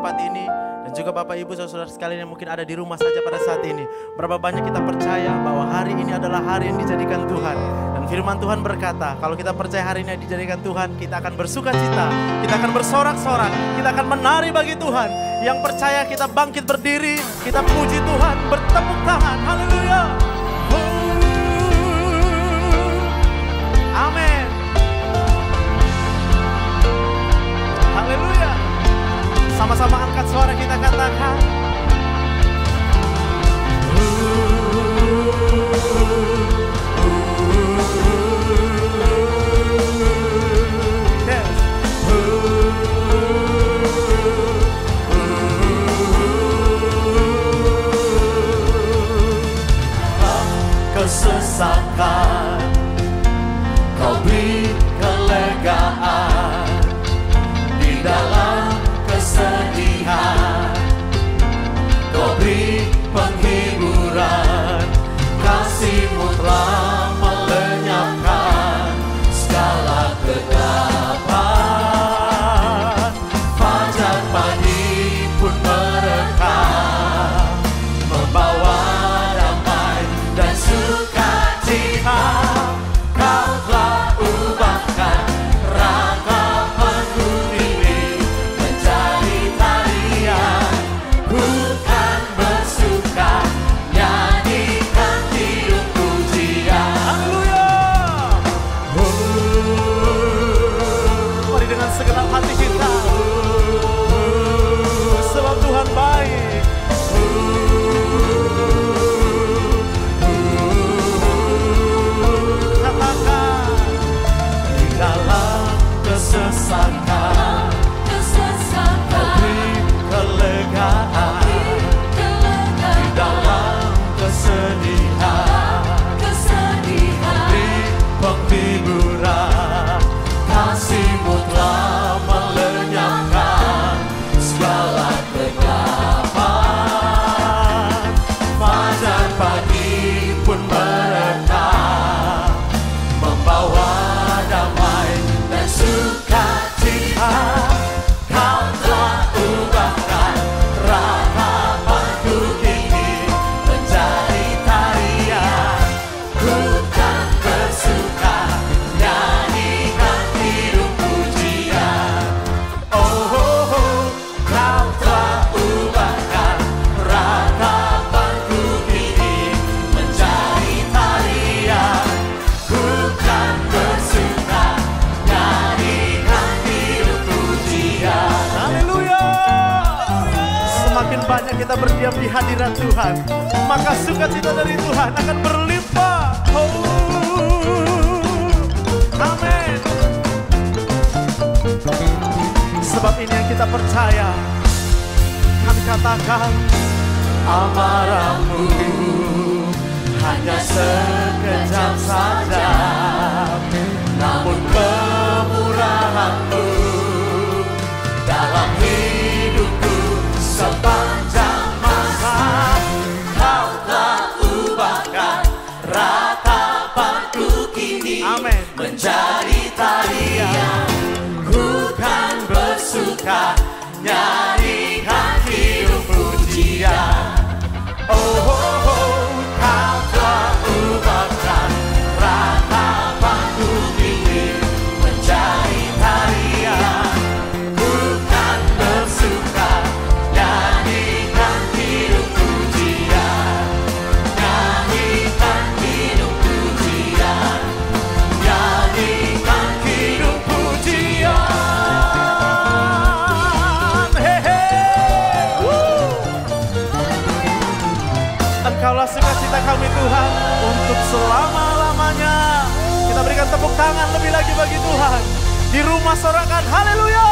tempat ini dan juga Bapak Ibu saudara-saudara sekalian yang mungkin ada di rumah saja pada saat ini. Berapa banyak kita percaya bahwa hari ini adalah hari yang dijadikan Tuhan. Dan firman Tuhan berkata, kalau kita percaya hari ini dijadikan Tuhan, kita akan bersuka cita, kita akan bersorak-sorak, kita akan menari bagi Tuhan. Yang percaya kita bangkit berdiri, kita puji Tuhan, bertepuk tangan. Haleluya. Sama-sama angkat suara kita katakan. Yes. Kau bersuka Rumah sorakan haleluya.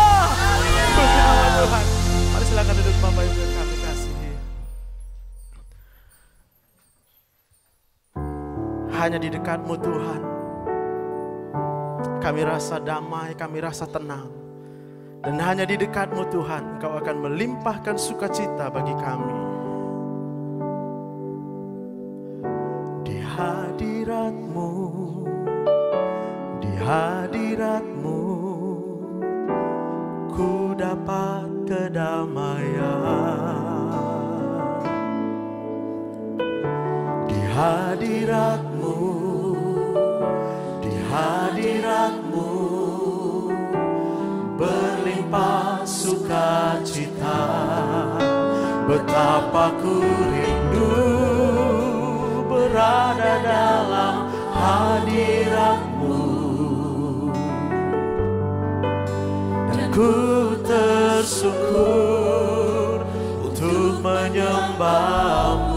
Puji nama Tuhan. Mari silakan duduk Bapak Ibu yang kami kasihi. Hanya di dekatmu Tuhan. Kami rasa damai, kami rasa tenang. Dan hanya di dekatmu Tuhan, Engkau akan melimpahkan sukacita bagi kami. Di hadiratmu, di hadiratmu, kedamaian. Di hadiratmu di hadiratmu berlimpah sukacita. Betapa ku rindu berada dalam hadiratmu. Dan ku Tersukur untuk menyembah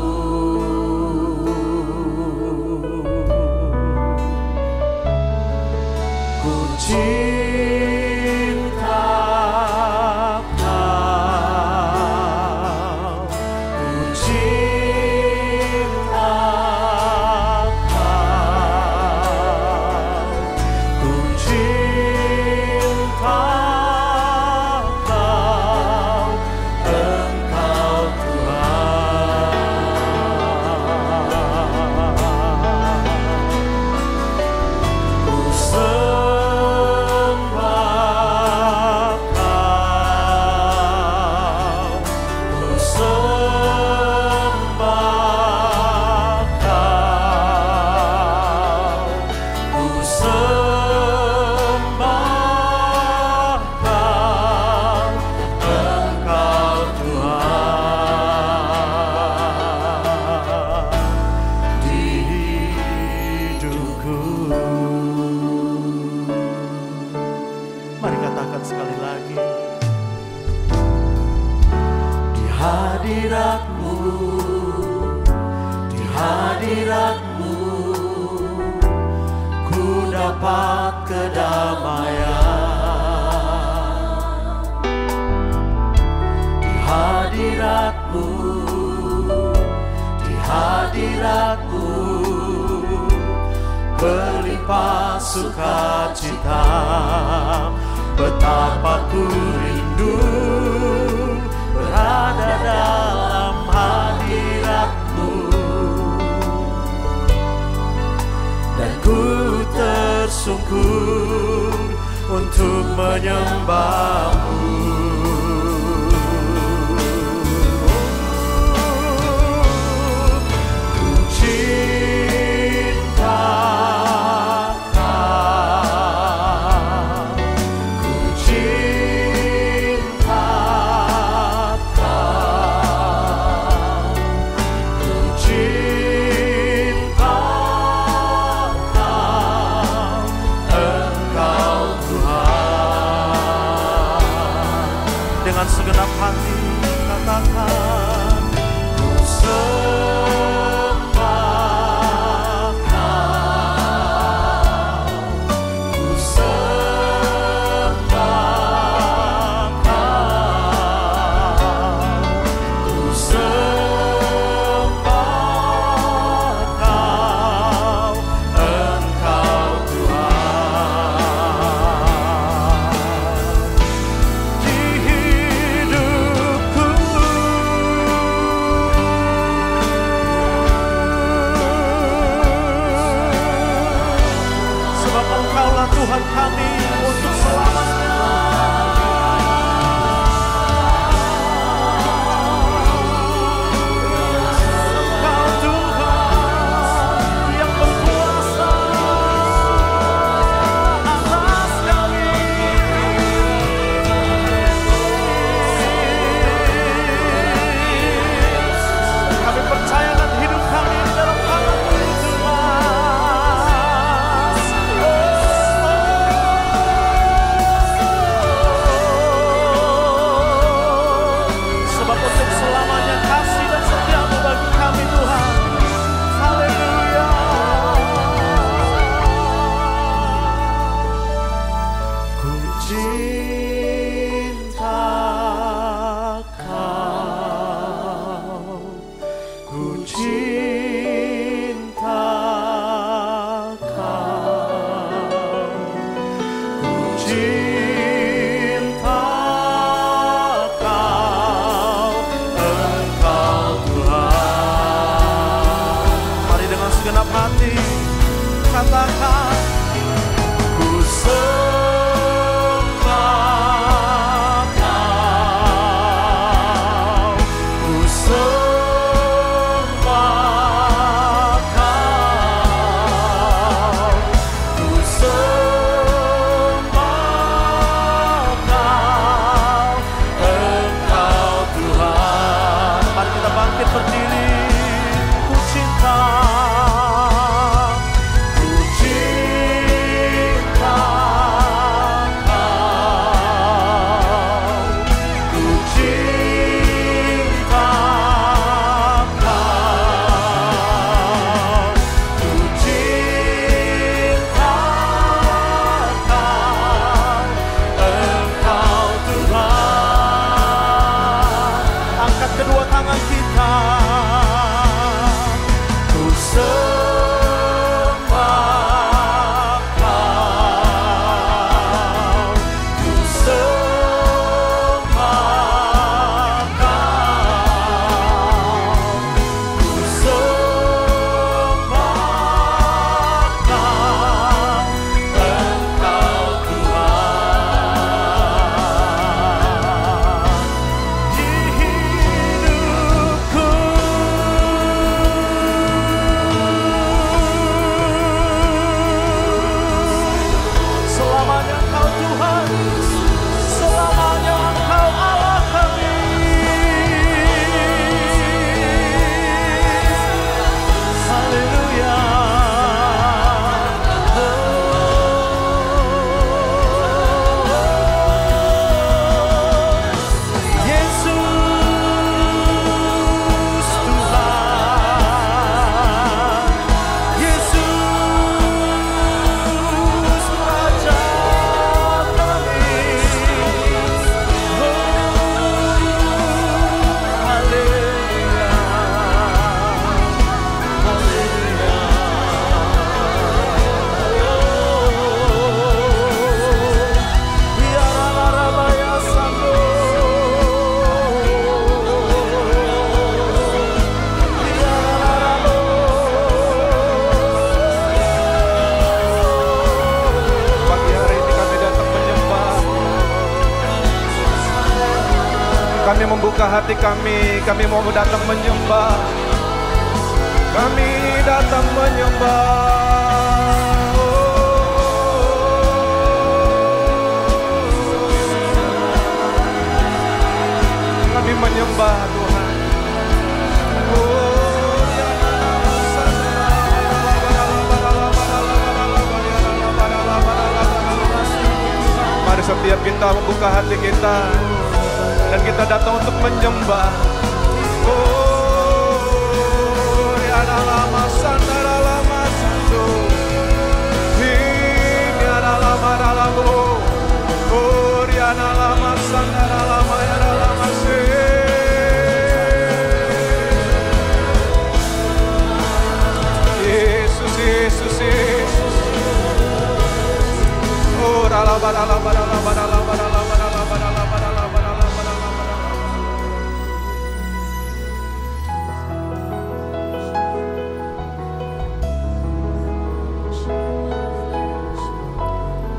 menyembahmu.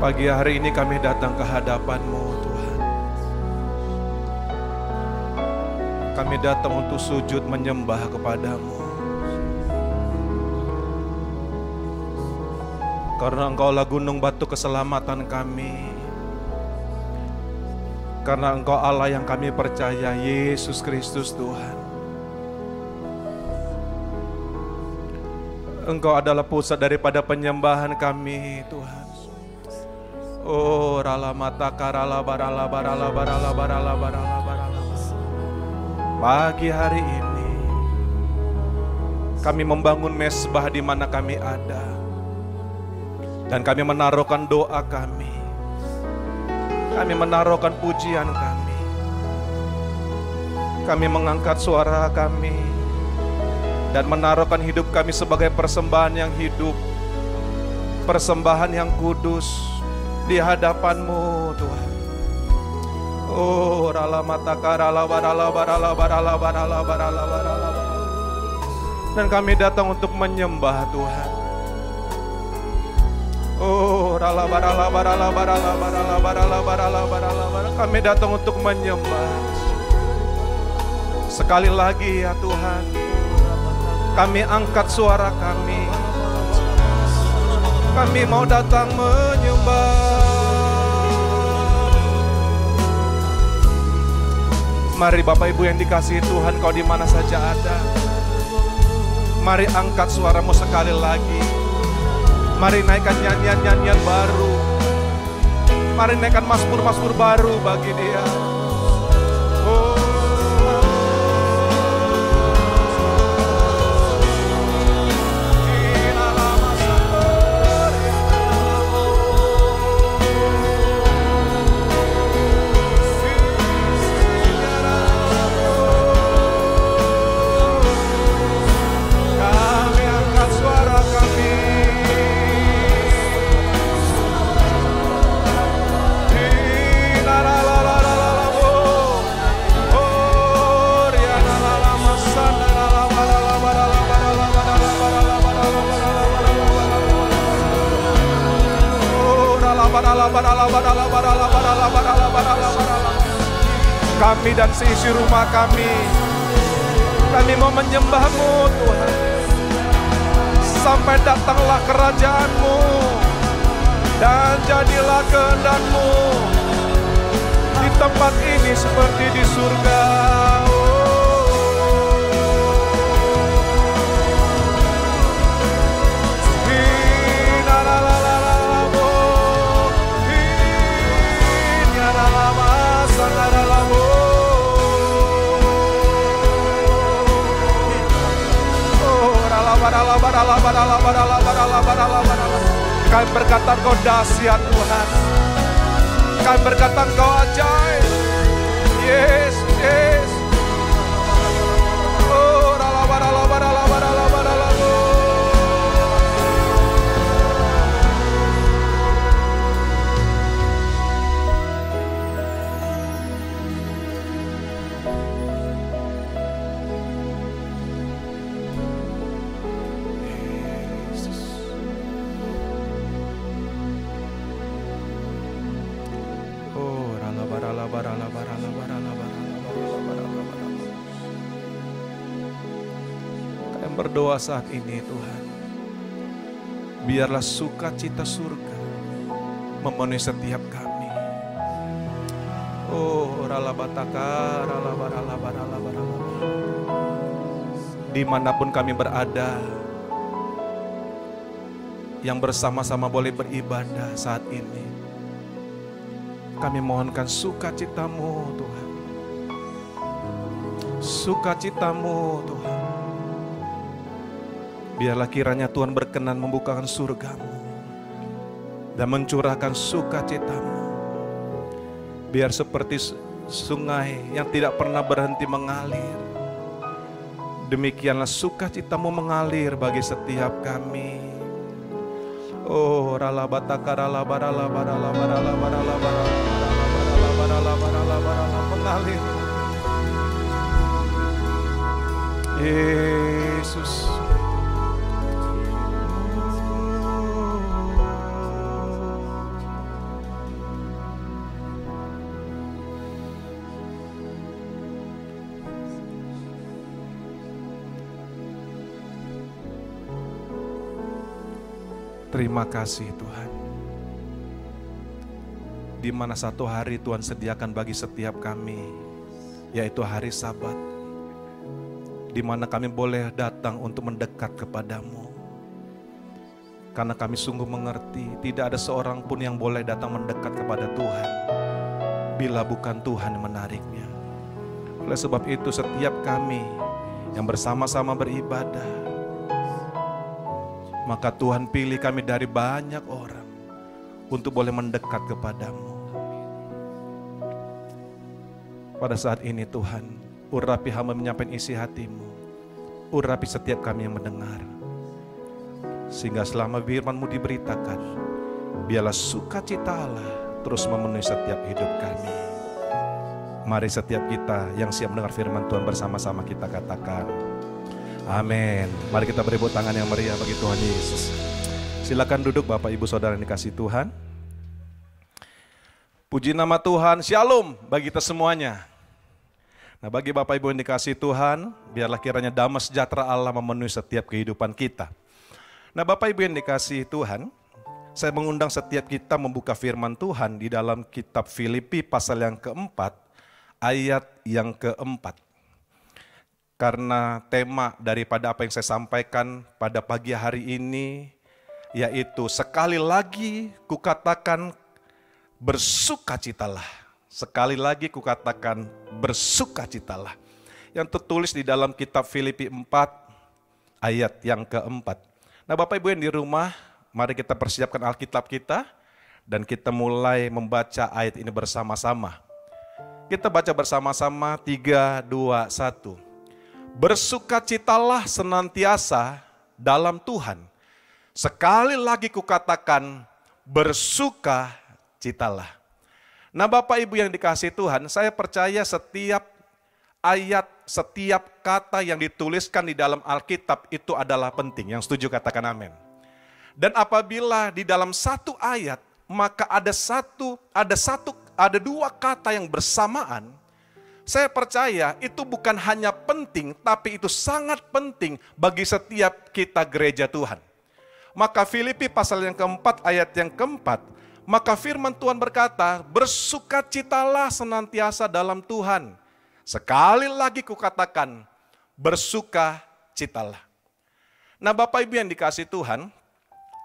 Pagi hari ini kami datang ke hadapan-Mu Tuhan. Kami datang untuk sujud menyembah kepadamu. Karena Engkaulah gunung batu keselamatan kami. Karena Engkau Allah yang kami percaya, Yesus Kristus Tuhan. Engkau adalah pusat daripada penyembahan kami, Tuhan. Oh, rala mata karala barala barala barala barala barala barala. Pagi hari ini kami membangun mesbah di mana kami ada. Dan kami menaruhkan doa kami. Kami menaruhkan pujian kami. Kami mengangkat suara kami dan menaruhkan hidup kami sebagai persembahan yang hidup, persembahan yang kudus di hadapanmu Tuhan. Oh, rala mata karala barala barala barala barala barala barala. Dan kami datang untuk menyembah Tuhan. Oh, rala barala barala barala barala barala barala barala. Kami datang untuk menyembah. Sekali lagi ya Tuhan, kami angkat suara kami. Kami mau datang menyembah. Mari Bapak Ibu yang dikasihi Tuhan, kau di mana saja ada. Mari angkat suaramu sekali lagi. Mari naikkan nyanyian-nyanyian baru. Mari naikkan masmur-masmur baru bagi dia. Kami dan seisi rumah kami, kami mau menyembahmu Tuhan. Sampai datanglah kerajaanmu dan jadilah kehendakmu di tempat ini seperti di surga. barala barala barala barala barala barala Kami berkata kau dahsyat Tuhan. Kami berkata kau ajaib. Yes, yes. Berdoa saat ini Tuhan. Biarlah sukacita surga memenuhi setiap kami. Oh, ralabataka, ralabaralaba, ralabaralaba. Di mana pun kami berada, yang bersama-sama boleh beribadah saat ini. Kami mohonkan sukacitamu Tuhan. Sukacitamu Tuhan. Biarlah kiranya Tuhan berkenan membukakan surgamu dan mencurahkan sukacitamu. Biar seperti sungai yang tidak pernah berhenti mengalir. Demikianlah sukacitamu mengalir bagi setiap kami. Oh, rala bataka rala Terima kasih Tuhan. Di mana satu hari Tuhan sediakan bagi setiap kami, yaitu hari Sabat. Di mana kami boleh datang untuk mendekat kepadamu. Karena kami sungguh mengerti, tidak ada seorang pun yang boleh datang mendekat kepada Tuhan, bila bukan Tuhan menariknya. Oleh sebab itu setiap kami yang bersama-sama beribadah, maka Tuhan pilih kami dari banyak orang untuk boleh mendekat kepadamu. Pada saat ini Tuhan, urapi hamba menyampaikan isi hatimu. Urapi setiap kami yang mendengar. Sehingga selama firmanmu diberitakan, biarlah sukacita Allah terus memenuhi setiap hidup kami. Mari setiap kita yang siap mendengar firman Tuhan bersama-sama kita katakan, Amin. Mari kita beri tangan yang meriah bagi Tuhan Yesus. Silakan duduk Bapak Ibu Saudara yang dikasih Tuhan. Puji nama Tuhan, Shalom bagi kita semuanya. Nah bagi Bapak Ibu yang dikasih Tuhan, biarlah kiranya damai sejahtera Allah memenuhi setiap kehidupan kita. Nah Bapak Ibu yang dikasih Tuhan, saya mengundang setiap kita membuka firman Tuhan di dalam kitab Filipi pasal yang keempat, ayat yang keempat karena tema daripada apa yang saya sampaikan pada pagi hari ini yaitu sekali lagi kukatakan bersukacitalah. Sekali lagi kukatakan bersukacitalah. Yang tertulis di dalam kitab Filipi 4 ayat yang keempat. Nah Bapak Ibu yang di rumah, mari kita persiapkan Alkitab kita dan kita mulai membaca ayat ini bersama-sama. Kita baca bersama-sama 3, 2, 1. Bersukacitalah senantiasa dalam Tuhan. Sekali lagi kukatakan, bersukacitalah. Nah Bapak Ibu yang dikasih Tuhan, saya percaya setiap ayat, setiap kata yang dituliskan di dalam Alkitab itu adalah penting. Yang setuju katakan amin. Dan apabila di dalam satu ayat, maka ada satu, ada satu, ada dua kata yang bersamaan, saya percaya itu bukan hanya penting, tapi itu sangat penting bagi setiap kita gereja Tuhan. Maka Filipi pasal yang keempat, ayat yang keempat, maka firman Tuhan berkata, bersukacitalah senantiasa dalam Tuhan. Sekali lagi kukatakan, bersukacitalah. Nah Bapak Ibu yang dikasih Tuhan,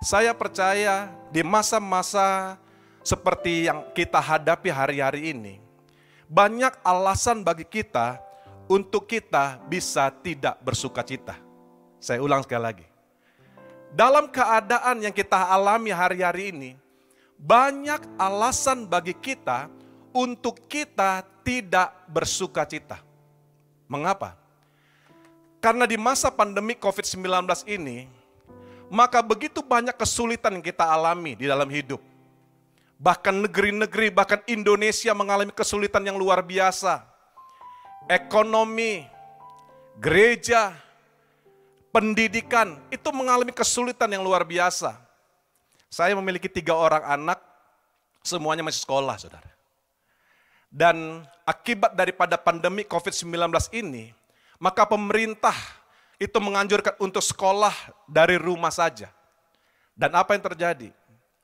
saya percaya di masa-masa seperti yang kita hadapi hari-hari ini, banyak alasan bagi kita untuk kita bisa tidak bersuka cita. Saya ulang sekali lagi. Dalam keadaan yang kita alami hari-hari ini, banyak alasan bagi kita untuk kita tidak bersuka cita. Mengapa? Karena di masa pandemi COVID-19 ini, maka begitu banyak kesulitan yang kita alami di dalam hidup Bahkan negeri-negeri, bahkan Indonesia mengalami kesulitan yang luar biasa. Ekonomi, gereja, pendidikan, itu mengalami kesulitan yang luar biasa. Saya memiliki tiga orang anak, semuanya masih sekolah, saudara. Dan akibat daripada pandemi COVID-19 ini, maka pemerintah itu menganjurkan untuk sekolah dari rumah saja. Dan apa yang terjadi?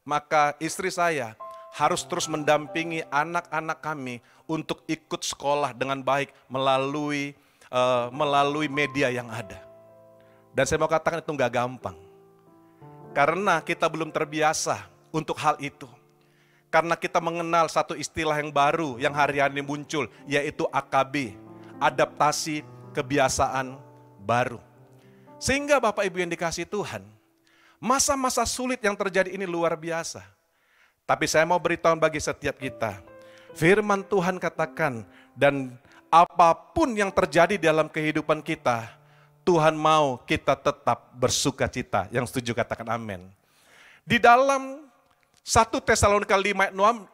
Maka istri saya harus terus mendampingi anak-anak kami untuk ikut sekolah dengan baik melalui uh, melalui media yang ada. Dan saya mau katakan itu nggak gampang. Karena kita belum terbiasa untuk hal itu. Karena kita mengenal satu istilah yang baru yang hari ini muncul, yaitu AKB, adaptasi kebiasaan baru. Sehingga Bapak Ibu yang dikasih Tuhan, masa-masa sulit yang terjadi ini luar biasa. Tapi saya mau beritahu bagi setiap kita, firman Tuhan katakan, dan apa pun yang terjadi dalam kehidupan kita, Tuhan mau kita tetap bersuka cita. Yang setuju katakan amin. Di dalam 1 Tesalonika 5 16,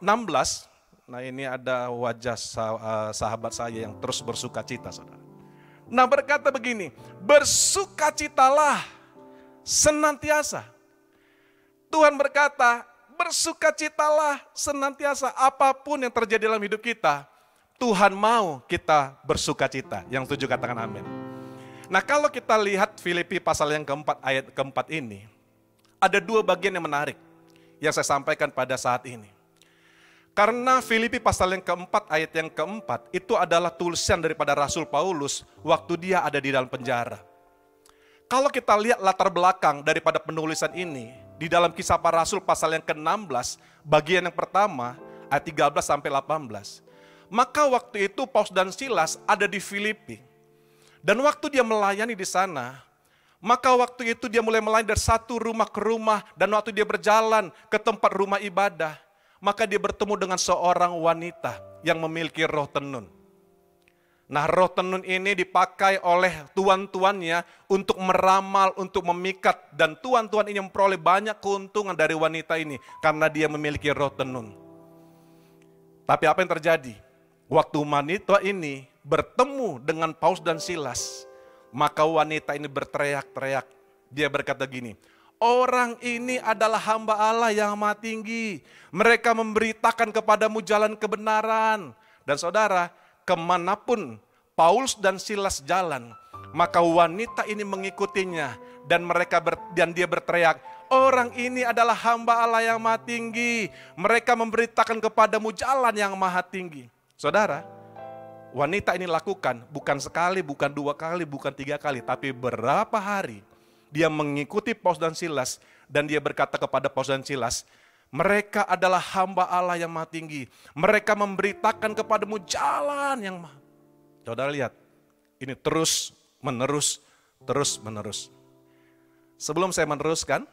nah ini ada wajah eh, sahabat saya yang terus bersuka cita saudara. Nah berkata begini, bersukacitalah senantiasa. Tuhan berkata, bersukacitalah senantiasa apa pun yang terjadi dalam hidup kita. Tuhan mau kita bersukacita. Yang setuju katakan amin. Nah kalau kita lihat Filipi pasal yang keempat ayat keempat ini, ada dua bagian yang menarik yang saya sampaikan pada saat ini. Karena Filipi pasal yang keempat ayat yang keempat itu adalah tulisan daripada Rasul Paulus waktu dia ada di dalam penjara. Kalau kita lihat latar belakang daripada penulisan ini, di dalam kisah para rasul pasal yang ke-16, bagian yang pertama, ayat 13 sampai 18. Maka waktu itu Paus dan Silas ada di Filipi. Dan waktu dia melayani di sana, maka waktu itu dia mulai melayani dari satu rumah ke rumah, dan waktu dia berjalan ke tempat rumah ibadah, maka dia bertemu dengan seorang wanita yang memiliki roh tenun. Nah roh tenun ini dipakai oleh tuan-tuannya untuk meramal, untuk memikat. Dan tuan-tuan ini memperoleh banyak keuntungan dari wanita ini karena dia memiliki roh tenun. Tapi apa yang terjadi? Waktu wanita ini bertemu dengan Paus dan Silas, maka wanita ini berteriak-teriak. Dia berkata gini, Orang ini adalah hamba Allah yang maha tinggi. Mereka memberitakan kepadamu jalan kebenaran. Dan saudara, ke mana pun Paulus dan Silas jalan, maka wanita ini mengikutinya. Dan mereka ber, dan dia berteriak, orang ini adalah hamba Allah yang maha tinggi. Mereka memberitakan kepadamu jalan yang maha tinggi. Saudara, wanita ini lakukan bukan sekali, bukan dua kali, bukan tiga kali, tapi berapa hari dia mengikuti Paus dan Silas dan dia berkata kepada Paus dan Silas, mereka adalah hamba Allah yang maha tinggi. Mereka memberitakan kepadamu jalan yang maha. Saudara lihat, ini terus menerus, terus menerus. Sebelum saya meneruskan,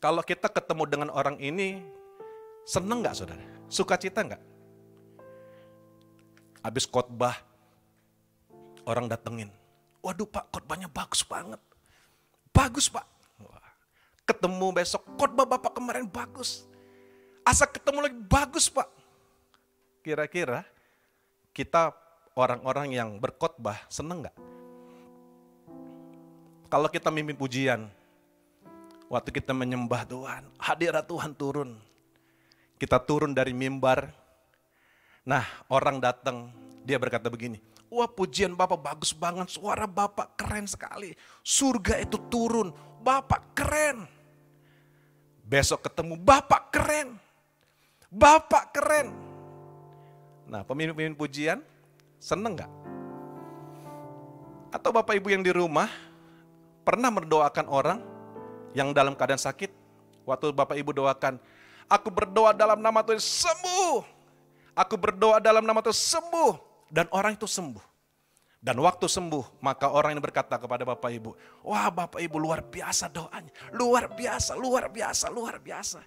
kalau kita ketemu dengan orang ini, seneng nggak saudara? Sukacita nggak? Habis khotbah, orang datengin. Waduh pak, khotbahnya bagus banget. Bagus pak. Ketemu besok, khotbah bapak kemarin bagus. Asa ketemu lagi, bagus pak. Kira-kira kita orang-orang yang berkhotbah seneng nggak? Kalau kita mimpin pujian, waktu kita menyembah Tuhan, hadirat Tuhan turun. Kita turun dari mimbar. Nah, orang datang, dia berkata begini, Wah pujian Bapak bagus banget, suara Bapak keren sekali. Surga itu turun, Bapak keren. Besok ketemu, Bapak keren. Bapak keren. Nah pemimpin-pemimpin pujian seneng gak? Atau Bapak Ibu yang di rumah pernah mendoakan orang yang dalam keadaan sakit? Waktu Bapak Ibu doakan, aku berdoa dalam nama Tuhan sembuh. Aku berdoa dalam nama Tuhan sembuh dan orang itu sembuh. Dan waktu sembuh, maka orang ini berkata kepada Bapak Ibu, wah Bapak Ibu luar biasa doanya, luar biasa, luar biasa, luar biasa.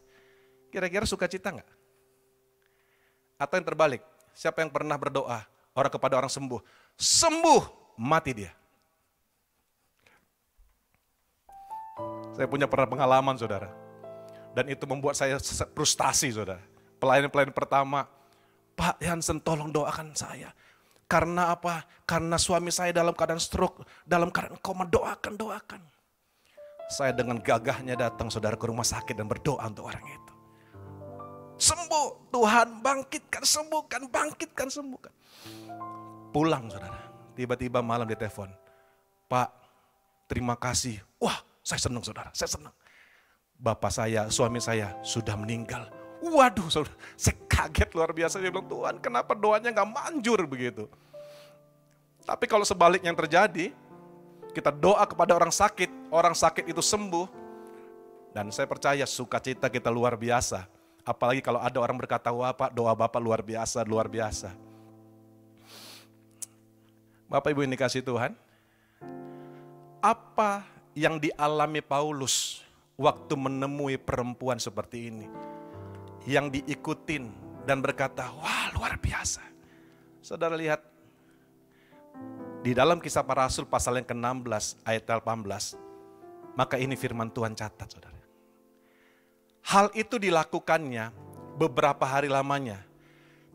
Kira-kira suka cita nggak? Atau yang terbalik, siapa yang pernah berdoa orang kepada orang sembuh, sembuh, mati dia. Saya punya pernah pengalaman saudara. Dan itu membuat saya frustasi saudara. Pelayan-pelayan pertama, Pak Hansen tolong doakan saya karena apa? Karena suami saya dalam keadaan stroke, dalam keadaan koma, doakan, doakan. Saya dengan gagahnya datang saudara ke rumah sakit dan berdoa untuk orang itu. Sembuh, Tuhan bangkitkan, sembuhkan, bangkitkan, sembuhkan. Pulang saudara, tiba-tiba malam ditelepon. Pak, terima kasih. Wah, saya senang saudara, saya senang. Bapak saya, suami saya sudah meninggal. Waduh, saudara, saya kaget luar biasa. Saya bilang, Tuhan kenapa doanya nggak manjur begitu. Tapi kalau sebaliknya yang terjadi, kita doa kepada orang sakit, orang sakit itu sembuh. Dan saya percaya sukacita kita luar biasa. Apalagi kalau ada orang berkata, wah Pak doa Bapak luar biasa, luar biasa. Bapak Ibu ini kasih Tuhan, apa yang dialami Paulus waktu menemui perempuan seperti ini? Yang diikutin dan berkata, wah luar biasa. Saudara lihat, di dalam kisah para rasul pasal yang ke-16 ayat 18, maka ini firman Tuhan catat saudara. Hal itu dilakukannya beberapa hari lamanya.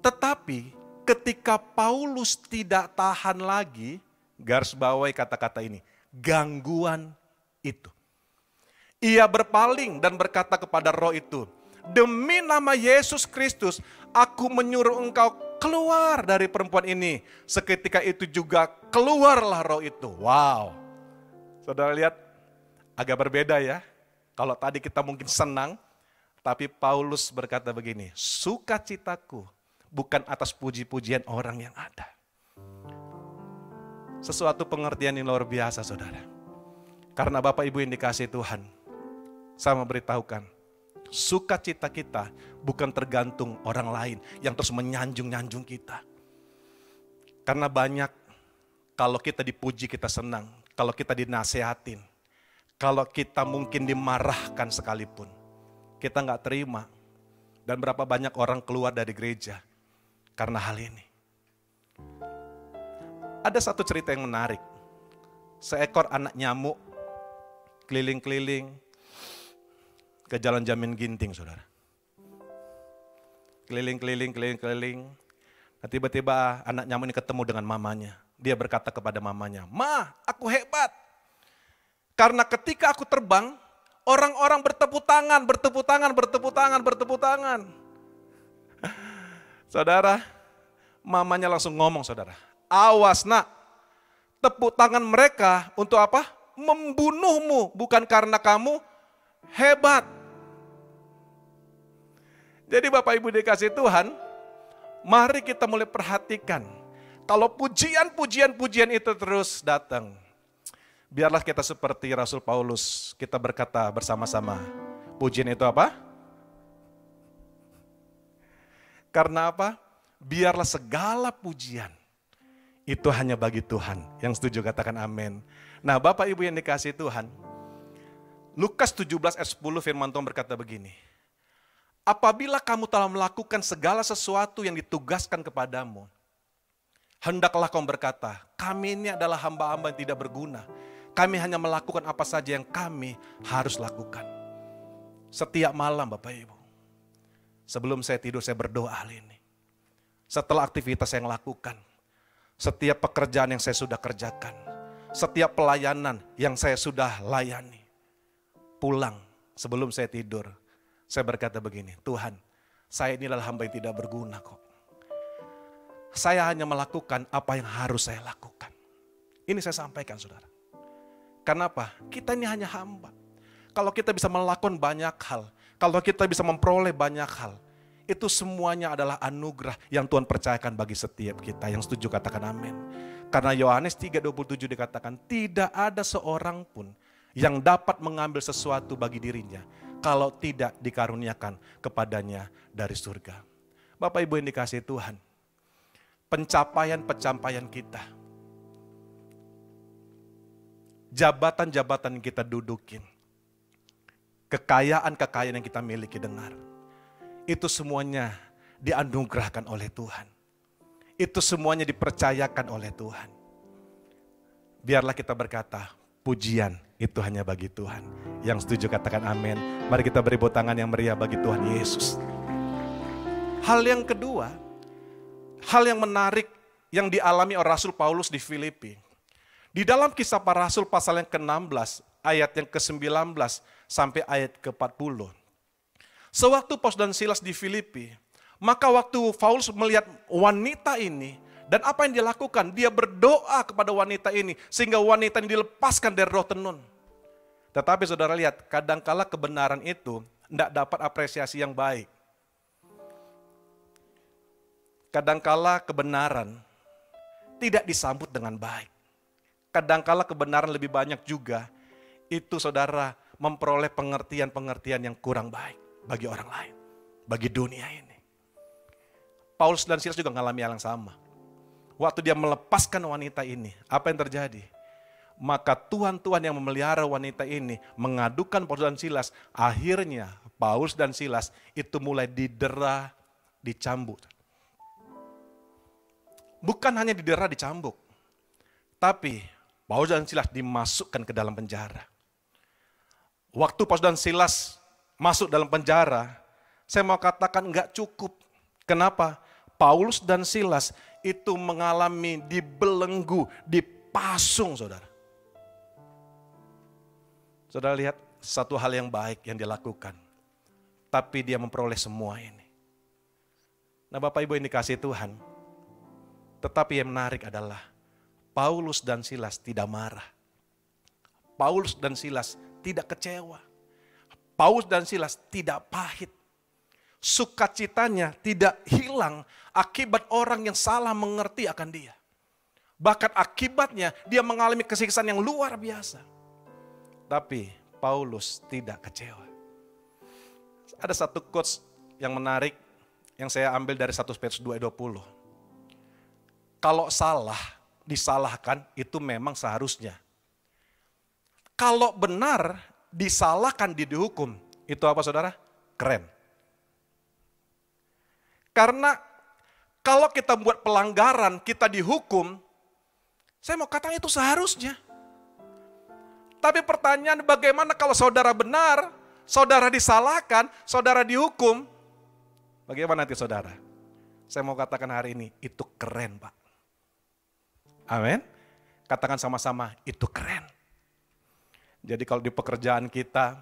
Tetapi ketika Paulus tidak tahan lagi, garis bawahi kata-kata ini, gangguan itu. Ia berpaling dan berkata kepada roh itu, demi nama Yesus Kristus, aku menyuruh engkau keluar dari perempuan ini. Seketika itu juga keluarlah roh itu. Wow. Saudara lihat, agak berbeda ya. Kalau tadi kita mungkin senang, tapi Paulus berkata begini, sukacitaku bukan atas puji-pujian orang yang ada. Sesuatu pengertian yang luar biasa saudara. Karena Bapak Ibu yang dikasih Tuhan, saya memberitahukan, sukacita kita bukan tergantung orang lain yang terus menyanjung-nyanjung kita. Karena banyak kalau kita dipuji kita senang, kalau kita dinasehatin, kalau kita mungkin dimarahkan sekalipun, kita nggak terima. Dan berapa banyak orang keluar dari gereja karena hal ini. Ada satu cerita yang menarik. Seekor anak nyamuk keliling-keliling ke jalan Jamin Ginting, saudara. Keliling-keliling, keliling-keliling. Nah, tiba-tiba anak nyamuk ini ketemu dengan mamanya. Dia berkata kepada mamanya, Ma, aku hebat. Karena ketika aku terbang, orang-orang bertepuk tangan, bertepuk tangan, bertepuk tangan, bertepuk tangan. Saudara, mamanya langsung ngomong saudara. Awas nak, tepuk tangan mereka untuk apa? Membunuhmu, bukan karena kamu hebat. Jadi Bapak Ibu dikasih Tuhan, mari kita mulai perhatikan. Kalau pujian-pujian-pujian itu terus datang, biarlah kita seperti Rasul Paulus, kita berkata bersama-sama, pujian itu apa? Karena apa? Biarlah segala pujian itu hanya bagi Tuhan. Yang setuju katakan amin. Nah Bapak Ibu yang dikasih Tuhan, Lukas 17 ayat 10 firman Tuhan berkata begini. Apabila kamu telah melakukan segala sesuatu yang ditugaskan kepadamu, hendaklah kamu berkata, kami ini adalah hamba-hamba yang tidak berguna. Kami hanya melakukan apa saja yang kami harus lakukan. Setiap malam Bapak Ibu. Sebelum saya tidur saya berdoa hal ini. Setelah aktivitas yang lakukan, setiap pekerjaan yang saya sudah kerjakan, setiap pelayanan yang saya sudah layani, pulang sebelum saya tidur, saya berkata begini, Tuhan, saya ini adalah hamba yang tidak berguna kok. Saya hanya melakukan apa yang harus saya lakukan. Ini saya sampaikan saudara. Kenapa? Kita ini hanya hamba. Kalau kita bisa melakukan banyak hal, kalau kita bisa memperoleh banyak hal, itu semuanya adalah anugerah yang Tuhan percayakan bagi setiap kita. Yang setuju katakan amin. Karena Yohanes 3:27 dikatakan tidak ada seorang pun yang dapat mengambil sesuatu bagi dirinya kalau tidak dikaruniakan kepadanya dari surga. Bapak Ibu yang dikasih Tuhan, pencapaian-pencapaian kita, jabatan-jabatan yang kita dudukin, kekayaan-kekayaan yang kita miliki dengar. Itu semuanya dianugerahkan oleh Tuhan. Itu semuanya dipercayakan oleh Tuhan. Biarlah kita berkata, pujian itu hanya bagi Tuhan. Yang setuju katakan amin. Mari kita beri tangan yang meriah bagi Tuhan Yesus. Hal yang kedua, hal yang menarik yang dialami oleh Rasul Paulus di Filipi. Di dalam kisah para rasul pasal yang ke-16, ayat yang ke-19 sampai ayat ke-40. Sewaktu Paulus dan Silas di Filipi, maka waktu Paulus melihat wanita ini Dan apa yang dia lakukan? Dia berdoa kepada wanita ini sehingga wanita ini dilepaskan dari roh tenun. Tetapi saudara lihat, kadangkala kebenaran itu tidak dapat apresiasi yang baik. Kadangkala kebenaran tidak disambut dengan baik. Kadangkala kebenaran lebih banyak juga itu saudara memperoleh pengertian-pengertian yang kurang baik bagi orang lain, bagi dunia ini. Paulus dan Silas juga mengalami hal yang sama. Waktu dia melepaskan wanita ini, apa yang terjadi? Maka Tuhan-Tuhan yang memelihara wanita ini mengadukan Paulus dan Silas. Akhirnya Paulus dan Silas itu mulai didera, dicambuk. Bukan hanya didera, dicambuk. Tapi Paulus dan Silas dimasukkan ke dalam penjara. Waktu Paulus dan Silas masuk dalam penjara, saya mau katakan enggak cukup. Kenapa? Paulus dan Silas itu mengalami dibelenggu, dipasung saudara. Saudara lihat satu hal yang baik yang dia lakukan. Tapi dia memperoleh semua ini. Nah Bapak Ibu ini kasih Tuhan. Tetapi yang menarik adalah Paulus dan Silas tidak marah. Paulus dan Silas tidak kecewa. Paulus dan Silas tidak pahit sukacitanya tidak hilang akibat orang yang salah mengerti akan dia. Bahkan akibatnya dia mengalami kesiksaan yang luar biasa. Tapi Paulus tidak kecewa. Ada satu quotes yang menarik yang saya ambil dari 1 Petrus 2:20. Kalau salah disalahkan itu memang seharusnya. Kalau benar disalahkan di dihukum, itu apa saudara? Keren. Karena kalau kita buat pelanggaran, kita dihukum, saya mau katakan itu seharusnya. Tapi pertanyaan bagaimana kalau saudara benar, saudara disalahkan, saudara dihukum, bagaimana nanti saudara? Saya mau katakan hari ini, itu keren Pak. Amin. Katakan sama-sama, itu keren. Jadi kalau di pekerjaan kita,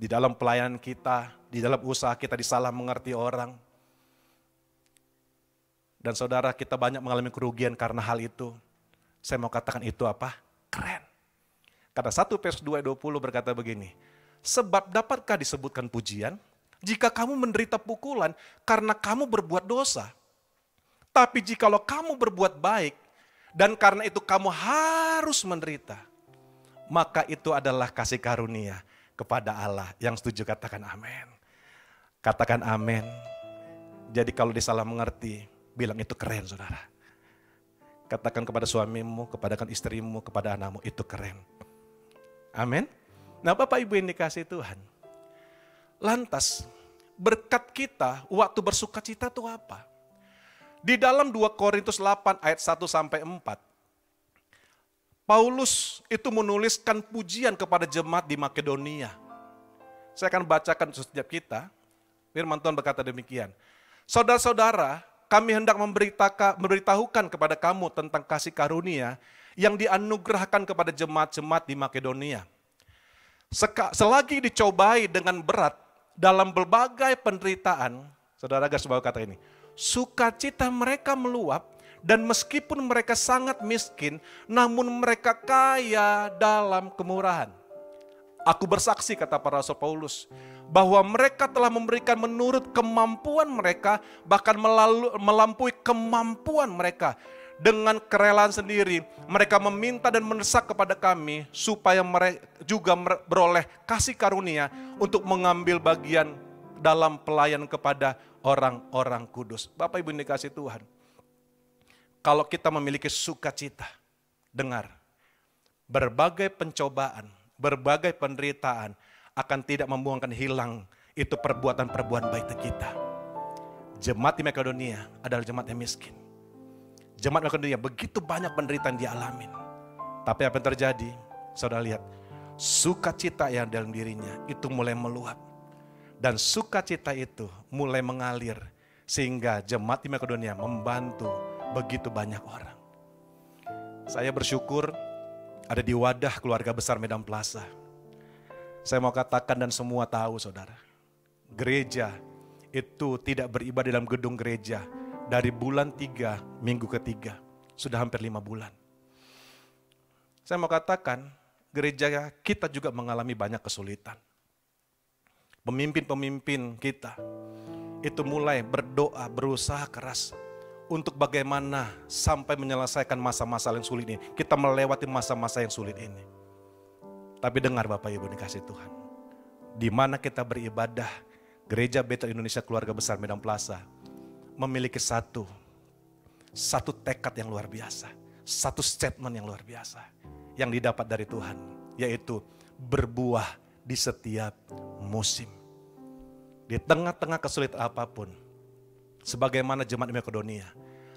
di dalam pelayanan kita, di dalam usaha kita disalah mengerti orang, dan saudara kita banyak mengalami kerugian karena hal itu. Saya mau katakan itu apa? Keren. Kata 1 Petrus 2.20 berkata begini, Sebab dapatkah disebutkan pujian jika kamu menderita pukulan karena kamu berbuat dosa? Tapi jikalau kamu berbuat baik dan karena itu kamu harus menderita, maka itu adalah kasih karunia kepada Allah. Yang setuju katakan amin. Katakan amin. Jadi kalau disalah mengerti, bilang itu keren saudara. Katakan kepada suamimu, kepada istrimu, kepada anakmu, itu keren. Amin. Nah Bapak Ibu yang dikasih Tuhan. Lantas berkat kita waktu bersuka cita itu apa? Di dalam 2 Korintus 8 ayat 1 sampai 4. Paulus itu menuliskan pujian kepada jemaat di Makedonia. Saya akan bacakan setiap kita. Firman Tuhan berkata demikian. Saudara-saudara, kami hendak memberitahukan kepada kamu tentang kasih karunia yang dianugerahkan kepada jemaat-jemaat di Makedonia. Selagi dicobai dengan berat dalam berbagai penderitaan, saudara garis bawah kata ini, sukacita mereka meluap dan meskipun mereka sangat miskin, namun mereka kaya dalam kemurahan. Aku bersaksi kata para Rasul Paulus bahwa mereka telah memberikan menurut kemampuan mereka bahkan melalu, melampaui kemampuan mereka dengan kerelaan sendiri mereka meminta dan mendesak kepada kami supaya mereka juga beroleh kasih karunia untuk mengambil bagian dalam pelayan kepada orang-orang kudus. Bapak Ibu dikasih Tuhan. Kalau kita memiliki sukacita, dengar, berbagai pencobaan, berbagai penderitaan, akan tidak membuangkan hilang itu perbuatan-perbuatan baik kita. Jemaat di Makedonia adalah jemaat yang miskin. Jemaat Makedonia begitu banyak penderitaan dia alamin. Tapi apa yang terjadi? Saudara lihat, sukacita yang dalam dirinya itu mulai meluap. Dan sukacita itu mulai mengalir sehingga jemaat di Makedonia membantu begitu banyak orang. Saya bersyukur ada di wadah keluarga besar Medan Plaza saya mau katakan dan semua tahu saudara. Gereja itu tidak beribadah dalam gedung gereja. dari bulan tiga, minggu ketiga. Sudah hampir lima bulan. Saya mau katakan, gereja kita juga mengalami banyak kesulitan. Pemimpin-pemimpin kita itu mulai berdoa, berusaha keras untuk bagaimana sampai menyelesaikan masa-masa yang sulit ini. Kita melewati masa-masa yang sulit ini. Tapi dengar Bapak Ibu dikasih Tuhan. Di mana kita beribadah, Gereja Betel Indonesia Keluarga Besar Medan Plaza memiliki satu satu tekad yang luar biasa, satu statement yang luar biasa yang didapat dari Tuhan, yaitu berbuah di setiap musim. Di tengah-tengah kesulitan apa pun, sebagaimana jemaat Makedonia,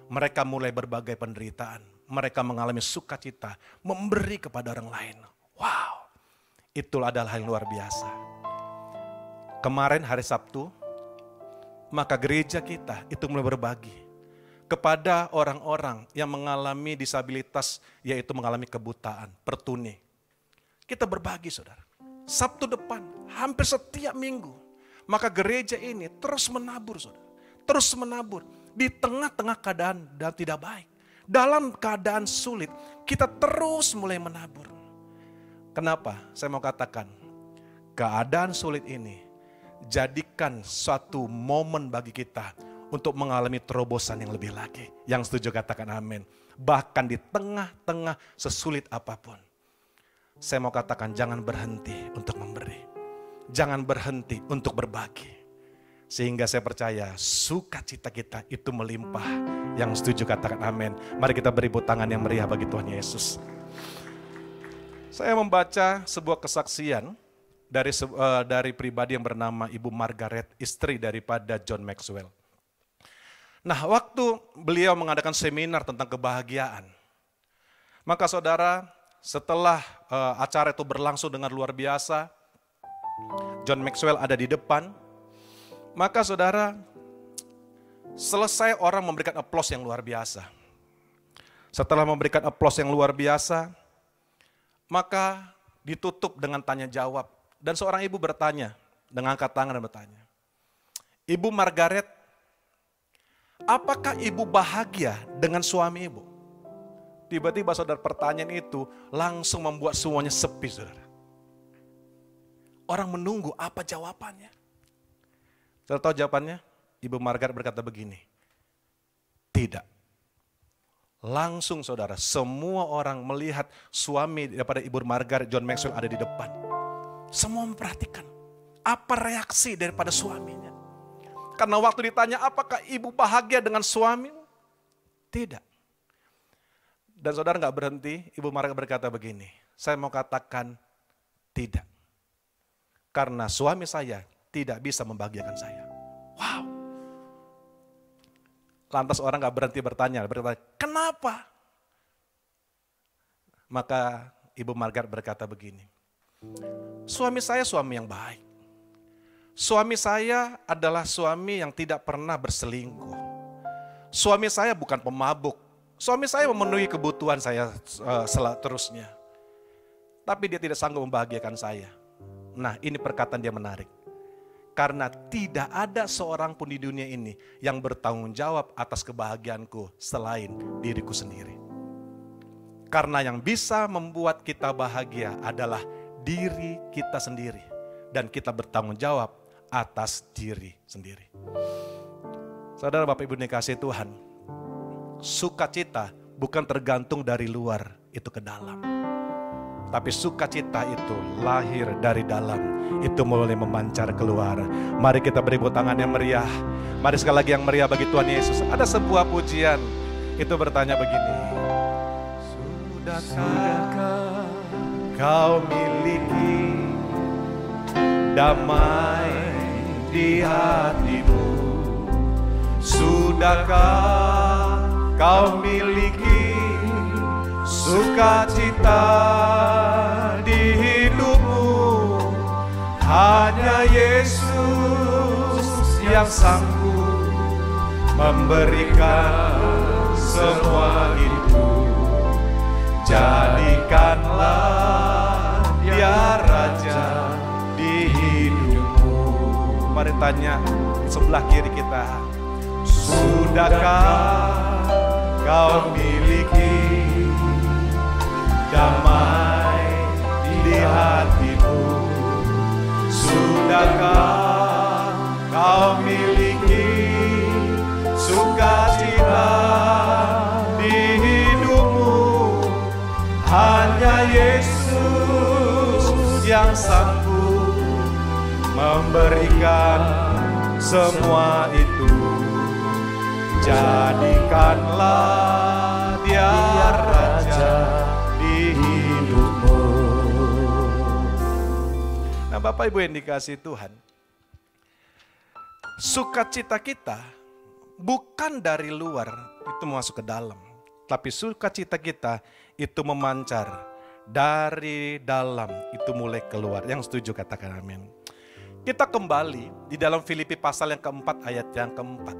mereka mulai berbagai penderitaan, mereka mengalami sukacita, memberi kepada orang lain. Wow, itulah adalah hal yang luar biasa. Kemarin hari Sabtu, maka gereja kita itu mulai berbagi kepada orang-orang yang mengalami disabilitas, yaitu mengalami kebutaan, pertuni. Kita berbagi saudara. Sabtu depan, hampir setiap minggu. Maka gereja ini terus menabur saudara. Terus menabur. Di tengah-tengah keadaan dan tidak baik. Dalam keadaan sulit, kita terus mulai menabur. Kenapa? Saya mau katakan, keadaan sulit ini jadikan suatu momen bagi kita untuk mengalami terobosan yang lebih lagi. Yang setuju katakan amin. Bahkan di tengah-tengah sesulit apa pun. Saya mau katakan jangan berhenti untuk memberi. Jangan berhenti untuk berbagi. Sehingga saya percaya sukacita kita itu melimpah. Yang setuju katakan amin. Mari kita beri tangan yang meriah bagi Tuhan Yesus. Saya membaca sebuah kesaksian dari uh, dari pribadi yang bernama Ibu Margaret, istri daripada John Maxwell. Nah, waktu beliau mengadakan seminar tentang kebahagiaan, maka saudara, setelah uh, acara itu berlangsung dengan luar biasa, John Maxwell ada di depan, maka saudara, selesai orang memberikan aplaus yang luar biasa. Setelah memberikan aplaus yang luar biasa, maka ditutup dengan tanya jawab. Dan seorang ibu bertanya, dengan angkat tangan dan bertanya, Ibu Margaret, Apakah ibu bahagia dengan suami ibu? Tiba-tiba saudara pertanyaan itu langsung membuat semuanya sepi saudara. Orang menunggu apa jawabannya. Saudara tahu jawabannya? Ibu Margaret berkata begini. Tidak. Langsung saudara, semua orang melihat suami daripada Ibu Margaret John Maxwell ada di depan. Semua memperhatikan apa reaksi daripada suaminya. Karena waktu ditanya apakah ibu bahagia dengan suami? Tidak. Dan saudara nggak berhenti, ibu Marga berkata begini, saya mau katakan tidak. Karena suami saya tidak bisa membahagiakan saya. Wow. Lantas orang nggak berhenti bertanya, berkata, kenapa? Maka Ibu Margaret berkata begini, suami saya suami yang baik. Suami saya adalah suami yang tidak pernah berselingkuh. Suami saya bukan pemabuk. Suami saya memenuhi kebutuhan saya uh, terusnya. Tapi dia tidak sanggup membahagiakan saya. Nah ini perkataan dia menarik. Karena tidak ada seorang pun di dunia ini yang bertanggung jawab atas kebahagiaanku selain diriku sendiri. Karena yang bisa membuat kita bahagia adalah diri kita sendiri. Dan kita bertanggung jawab atas diri sendiri. Saudara Bapak Ibu dikasih Tuhan, sukacita bukan tergantung dari luar itu ke dalam. Tapi sukacita itu lahir dari dalam, itu mulai memancar keluar. Mari kita beri tangan yang meriah. Mari sekali lagi yang meriah bagi Tuhan Yesus. Ada sebuah pujian, itu bertanya begini. Sudahkah kau miliki damai di hatimu Sudahkah kau miliki sukacita di hidupmu. Hanya Yesus yang sanggup memberikan semua itu Jadikanlah dia Raja Mari tanya sebelah kiri kita. Sudahkah kau miliki damai di hatimu? Sudahkah kau miliki sukacita di hidupmu? Hanya Yesus yang sanggup memberikan semua itu. Jadikanlah Nah Bapak Ibu yang dikasih Tuhan, sukacita kita bukan dari luar itu masuk ke dalam. Tapi sukacita kita itu memancar dari dalam itu mulai keluar. Yang setuju katakan amin. Kita kembali di dalam Filipi pasal yang keempat ayat yang keempat.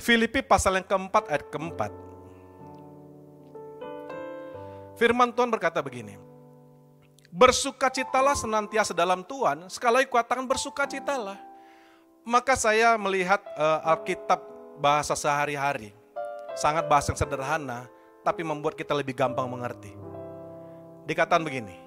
Filipi pasal yang keempat ayat keempat. Firman Tuhan berkata begini. Bersukacitalah senantiasa dalam Tuhan, sekali lagi kuatakan bersukacitalah. Maka saya melihat uh, Alkitab bahasa sehari-hari. Sangat bahasa yang sederhana, tapi membuat kita lebih gampang mengerti. Dikatakan begini,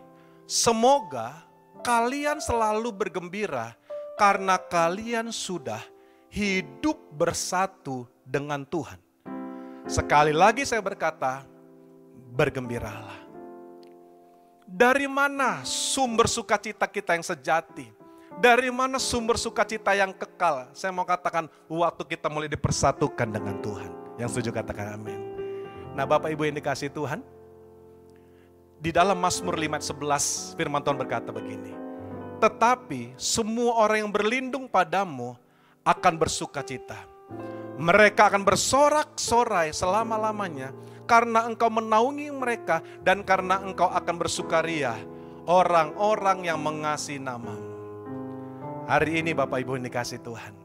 semoga kalian selalu bergembira karena kalian sudah hidup bersatu dengan Tuhan. Sekali lagi saya berkata, bergembiralah. Dari mana sumber sukacita kita yang sejati? Dari mana sumber sukacita yang kekal? Saya mau katakan waktu kita mulai dipersatukan dengan Tuhan. Yang setuju katakan amin. Nah Bapak Ibu yang dikasih Tuhan, di dalam Mazmur 5 11 firman Tuhan berkata begini. Tetapi semua orang yang berlindung padamu akan bersuka cita. Mereka akan bersorak-sorai selama-lamanya karena engkau menaungi mereka dan karena engkau akan bersukaria orang-orang yang mengasihi namamu. Hari ini Bapak Ibu ini kasih Tuhan.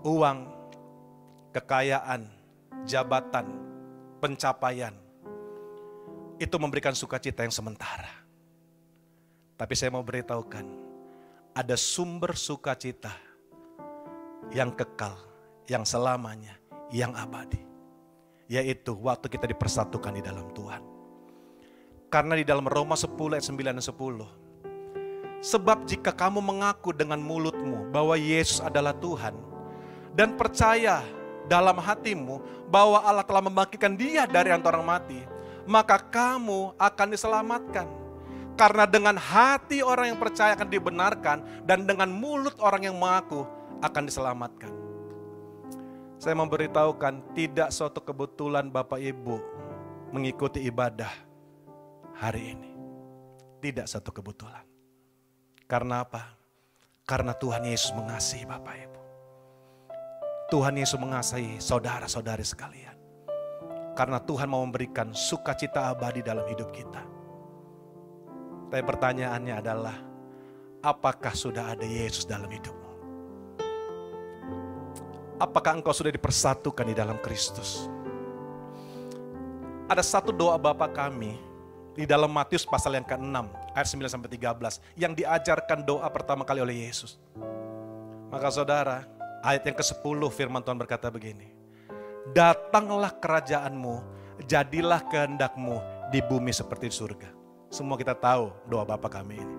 Uang, kekayaan, jabatan, pencapaian, itu memberikan sukacita yang sementara. Tapi saya mau beritahukan, ada sumber sukacita yang kekal, yang selamanya, yang abadi. Yaitu waktu kita dipersatukan di dalam Tuhan. Karena di dalam Roma 10 ayat 9 dan 10. Sebab jika kamu mengaku dengan mulutmu bahwa Yesus adalah Tuhan. Dan percaya dalam hatimu bahwa Allah telah membangkitkan dia dari antara orang mati. Maka kamu akan diselamatkan karena dengan hati orang yang percaya akan dibenarkan dan dengan mulut orang yang mengaku akan diselamatkan. Saya memberitahukan tidak suatu kebetulan Bapak Ibu mengikuti ibadah hari ini. Tidak satu kebetulan. Karena apa? Karena Tuhan Yesus mengasihi Bapak Ibu. Tuhan Yesus mengasihi saudara-saudari sekalian. Karena Tuhan mau memberikan sukacita abadi dalam hidup kita. Tapi pertanyaannya adalah, apakah sudah ada Yesus dalam hidupmu? Apakah engkau sudah dipersatukan di dalam Kristus? Ada satu doa Bapa kami di dalam Matius pasal yang ke-6 ayat 9 sampai 13 yang diajarkan doa pertama kali oleh Yesus. Maka saudara, ayat yang ke-10 firman Tuhan berkata begini. Datanglah kerajaanmu, jadilah kehendakmu di bumi seperti di surga. Semua kita tahu doa Bapa kami ini.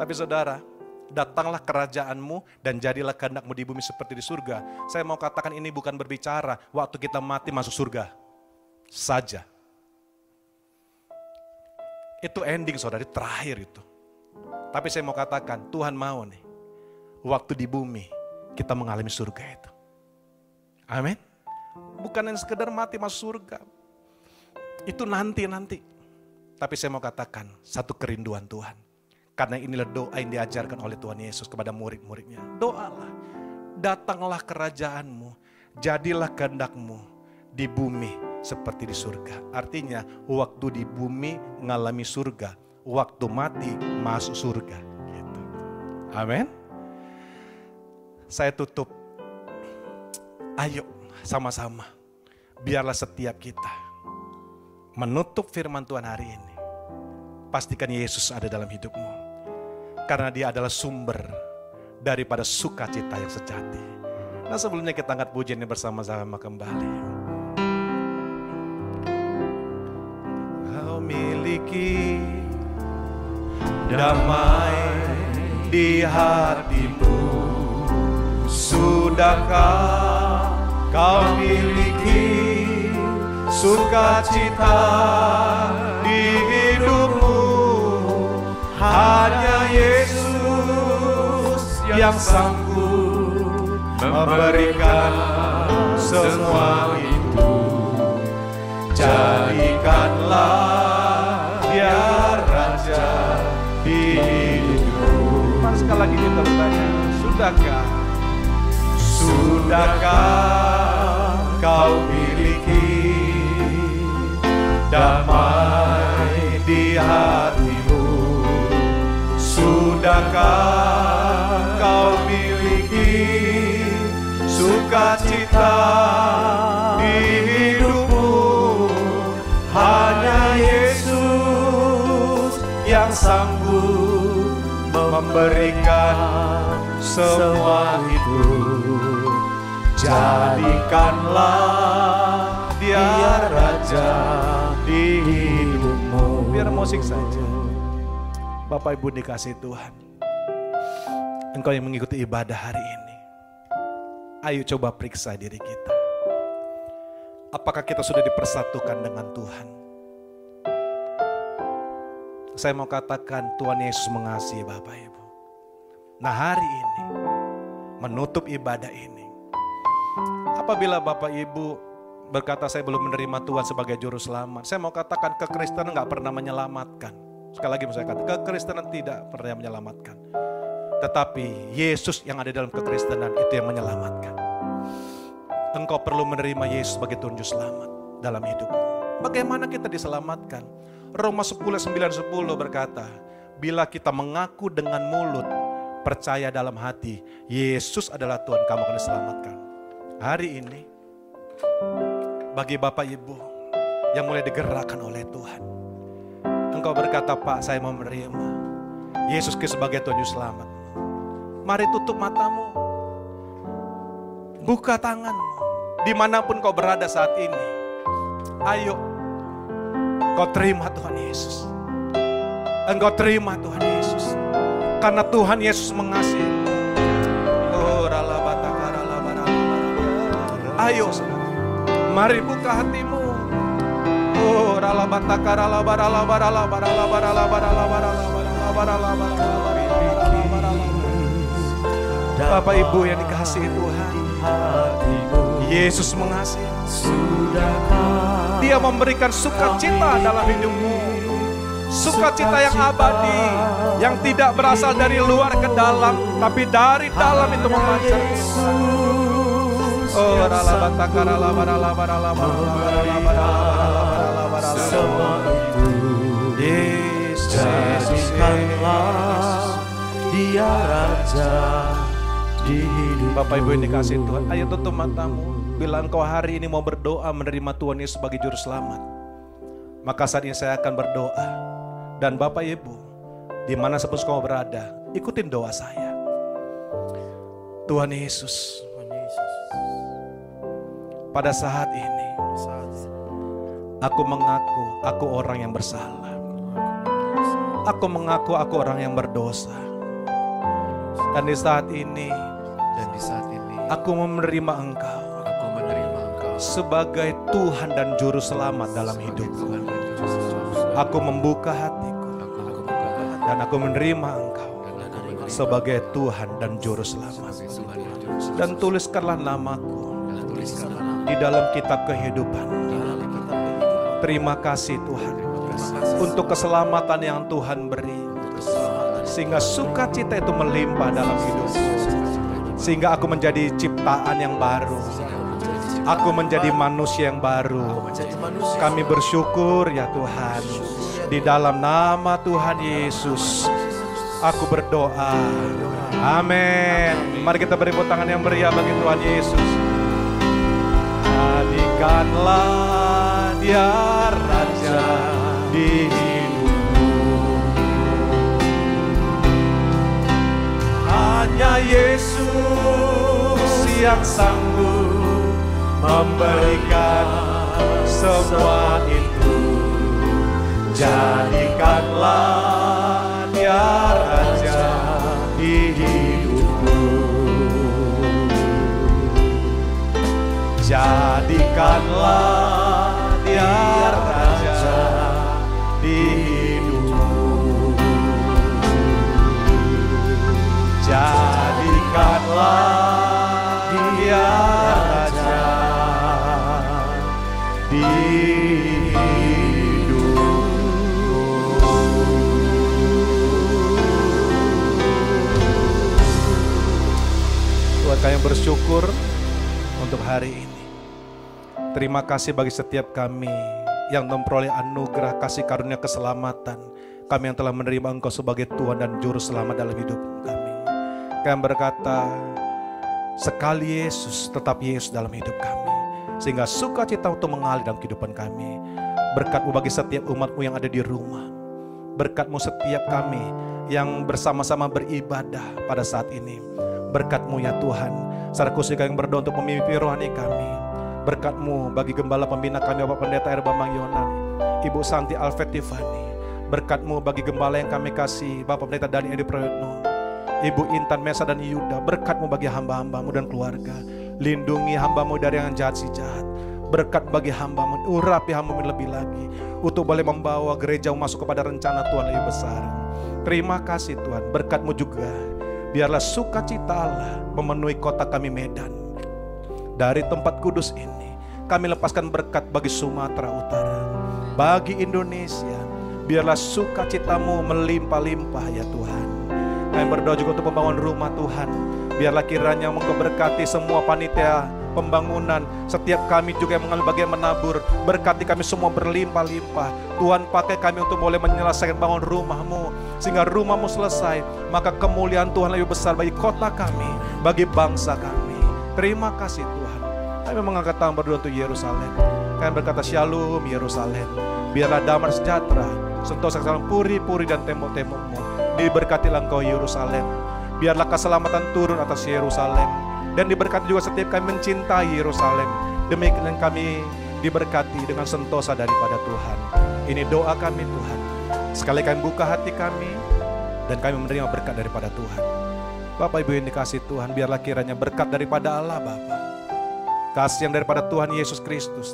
Tapi saudara, datanglah kerajaanmu dan jadilah kehendakmu di bumi seperti di surga. Saya mau katakan ini bukan berbicara waktu kita mati masuk surga. Saja. Itu ending saudara, terakhir itu. Tapi saya mau katakan, Tuhan mau nih, waktu di bumi kita mengalami surga itu. Amin. Bukan yang sekedar mati masuk surga. Itu nanti-nanti. Tapi saya mau katakan satu kerinduan Tuhan. Karena inilah doa yang diajarkan oleh Tuhan Yesus kepada murid-muridnya. Doalah, datanglah kerajaanmu, jadilah kehendakmu di bumi seperti di surga. Artinya waktu di bumi mengalami surga, waktu mati masuk surga. Gitu. Amin. Saya tutup. Ayo sama-sama. Biarlah setiap kita menutup firman Tuhan hari ini pastikan Yesus ada dalam hidupmu. Karena dia adalah sumber daripada sukacita yang sejati. Nah sebelumnya kita angkat pujian ini bersama-sama kembali. Kau miliki damai di hatimu Sudahkah kau miliki sukacita di hidupmu Hanya yang sanggup memberikan semua itu. Jadikanlah dia Raja di Mari sekali lagi kita bertanya Sudahkah? Sudahkah kau miliki damai di hatimu? Sudahkah kau miliki sukacita di hidupmu. Hanya Yesus yang sanggup memberikan semua itu Jadikanlah dia raja di hidupmu. Biar musik saja. Bapak Ibu dikasih Tuhan Engkau yang mengikuti ibadah hari ini Ayo coba periksa diri kita Apakah kita sudah dipersatukan dengan Tuhan Saya mau katakan Tuhan Yesus mengasihi Bapak Ibu Nah hari ini menutup ibadah ini Apabila Bapak Ibu berkata saya belum menerima Tuhan sebagai juru selamat. Saya mau katakan kekristenan nggak pernah menyelamatkan. Sekali lagi saya katakan kekristenan tidak pernah menyelamatkan. Tetapi Yesus yang ada dalam kekristenan itu yang menyelamatkan. Engkau perlu menerima Yesus sebagai Tuhan Juru Selamat dalam hidupmu. Bagaimana kita diselamatkan? Roma 10, 9, 10 berkata, Bila kita mengaku dengan mulut, percaya dalam hati, Yesus adalah Tuhan, kamu akan diselamatkan. Hari ini, bagi Bapak Ibu yang mulai digerakkan oleh Tuhan. Engkau berkata, Pak, saya mau menerima Yesus sebagai Tuhan Juru Selamat. Mari tutup matamu. Buka tanganmu. Di mana pun kau berada saat ini. Ayo. Kau terima Tuhan Yesus. Engkau terima Tuhan Yesus. Karena Tuhan Yesus mengasihi. Ayo. Mari buka hatimu. Oh, rala bataka rala barala barala barala barala barala barala Bapak Ibu yang dikasihi Tuhan. Yesus mengasihi. Dia memberikan sukacita dalam hidupmu. Sukacita yang abadi, yang tidak berasal dari luar ke dalam, tapi dari dalam itu memancar. Oh, rala bataka di hidup Bapak Ibu yang dikasih Tuhan, ayo tutup matamu. Bila engkau hari ini mau berdoa menerima Tuhan Yesus sebagai juru selamat, maka saat ini saya akan berdoa. Dan Bapak Ibu, di mana sepun kau berada, ikutin doa saya. Tuhan Yesus, Tuhan Yesus. pada saat ini aku mengaku aku orang yang bersalah. Aku mengaku aku orang yang berdosa. Dan di saat ini Dan di saat ini aku menerima Engkau aku menerima Engkau sebagai Tuhan dan Juru Selamat dalam hidupku. Aku membuka hatiku Aku membuka hati dan aku menerima Engkau dan aku menerima sebagai Tuhan dan Juru Selamat. dan Juru Selamat. Dan tuliskanlah namaku Dan tuliskan nama di dalam kitab kehidupan. Terima kasih Tuhan untuk keselamatan yang Tuhan beri. Sehingga sukacita itu melimpah dalam hidupku. Sehingga aku menjadi ciptaan yang baru. Aku menjadi manusia yang baru. Kami bersyukur ya Tuhan. Di dalam nama Tuhan Yesus. Aku berdoa. Amin. Mari kita beri tangan yang meriah bagi Tuhan Yesus. Jadikanlah dia Raja di. Hanya Yesus yang sanggup memberikan semua itu. Jadikanlah dia Raja di hidupku. Jadikanlah dia Raja di hidupku Bersyukur untuk hari ini. Terima kasih bagi setiap kami yang memperoleh anugerah kasih karunia keselamatan. Kami yang telah menerima Engkau sebagai Tuhan dan Juru Selamat dalam hidup kami. Berkata, sekali Yesus tetap Yesus dalam hidup kami. Sehingga sukacita untuk mengalir dalam kehidupan kami. Berkatmu bagi setiap umatmu yang ada di rumah. Berkatmu setiap kami yang bersama-sama beribadah pada saat ini. Berkatmu ya Tuhan. Secara khusus kami berdoa untuk pemimpin rohani kami. Berkatmu bagi gembala pembina kami Bapak Pendeta Air Bambang Yonan. Ibu Santi Alfred. Berkatmu bagi gembala yang kami kasih Bapak Pendeta Dani Edi Prayotno. Ibu Intan Mesa dan Yuda. Berkatmu bagi hamba-hambamu dan keluarga. Lindungi hambamu dari yang jahat si jahat. Berkat bagi hambamu, urapi hambamu lebih lagi. Untuk boleh membawa gereja masuk kepada rencana Tuhan lebih besar. Terima kasih Tuhan, berkatmu juga. Biarlah sukacita Allah memenuhi kota kami Medan. Dari tempat kudus ini, kami lepaskan berkat bagi Sumatera Utara. Bagi Indonesia, biarlah sukacitamu melimpah-limpah ya Tuhan. Kami berdoa juga untuk pembangunan rumah Tuhan. Biarlah kiranya Engkau berkati semua panitia pembangunan. Setiap kami juga yang mengambil bagian menabur. Berkati kami semua berlimpah-limpah. Tuhan pakai kami untuk boleh menyelesaikan bangun rumahmu. Sehingga rumahmu selesai. Maka kemuliaan Tuhan lebih besar bagi kota kami. Bagi bangsa kami. Terima kasih Tuhan. Kami mengangkat tangan berdoa untuk Yerusalem. Kami berkata Shalom Yerusalem. Biarlah damai sejahtera. Sentosa kesalam puri-puri dan tembok-tembokmu. Diberkatilah engkau Yerusalem. Biarlah keselamatan turun atas Yerusalem. Dan diberkati juga setiap kami mencintai Yerusalem. Demikian kami diberkati dengan sentosa daripada Tuhan. Ini doa kami Tuhan. Sekali kami buka hati kami dan kami menerima berkat daripada Tuhan. Bapak Ibu yang dikasih Tuhan, biarlah kiranya berkat daripada Allah Bapa. Kasih yang daripada Tuhan Yesus Kristus.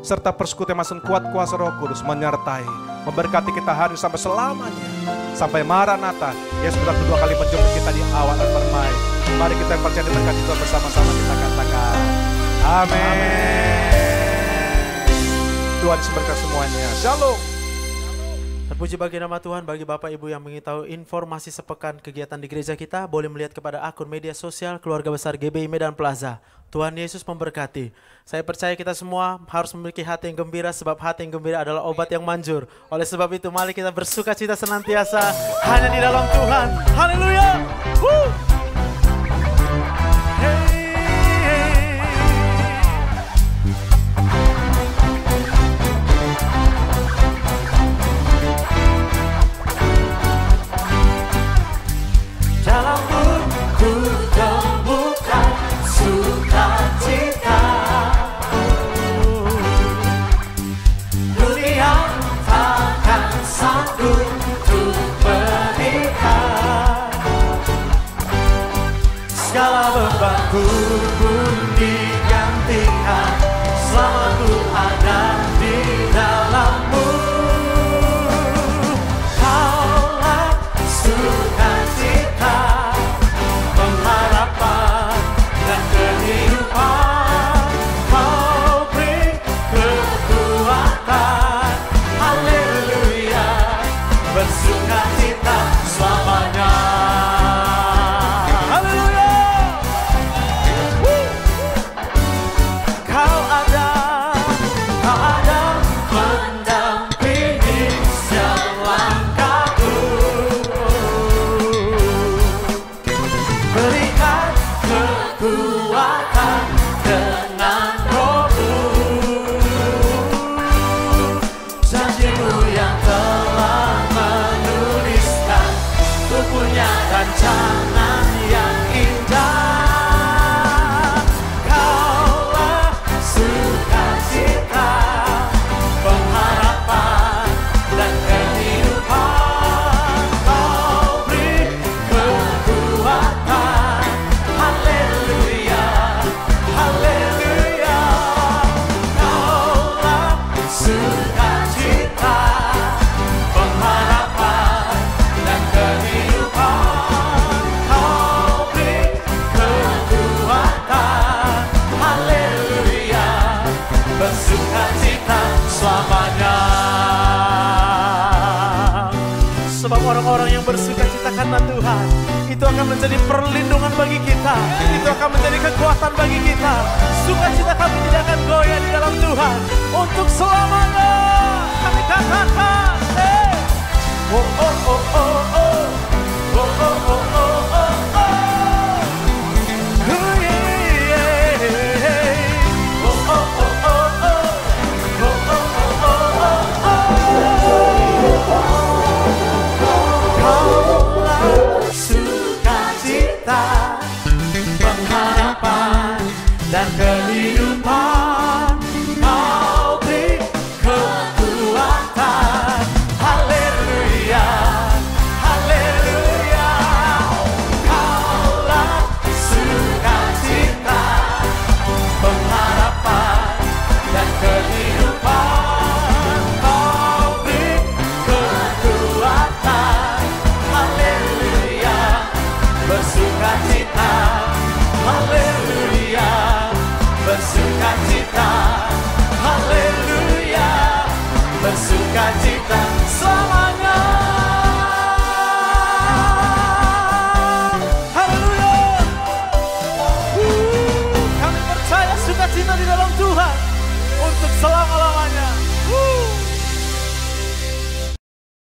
Serta persekutuan masin kuat kuasa roh kudus menyertai. Memberkati kita hari sampai selamanya. Sampai Maranatha. Yesus sudah kedua kali menjemput kita di awal dan permai. Mari kita yang percaya dengan itu bersama-sama kita katakan. Amin. Tuhan seberkat semuanya. Shalom. Terpuji bagi nama Tuhan, bagi Bapak Ibu yang mengetahui informasi sepekan kegiatan di gereja kita, boleh melihat kepada akun media sosial Keluarga Besar GBI Medan Plaza. Tuhan Yesus memberkati. Saya percaya kita semua harus memiliki hati yang gembira, sebab hati yang gembira adalah obat yang manjur. Oleh sebab itu, mari kita bersuka cita senantiasa hanya di dalam Tuhan. Haleluya! Woo! Itu akan menjadi perlindungan bagi kita. Itu akan menjadi kekuatan bagi kita. Sukacita kami tidak akan goyah di dalam Tuhan untuk selamanya. Kami katakan, hey. oh oh oh oh oh, oh oh oh oh oh dan kehidupan.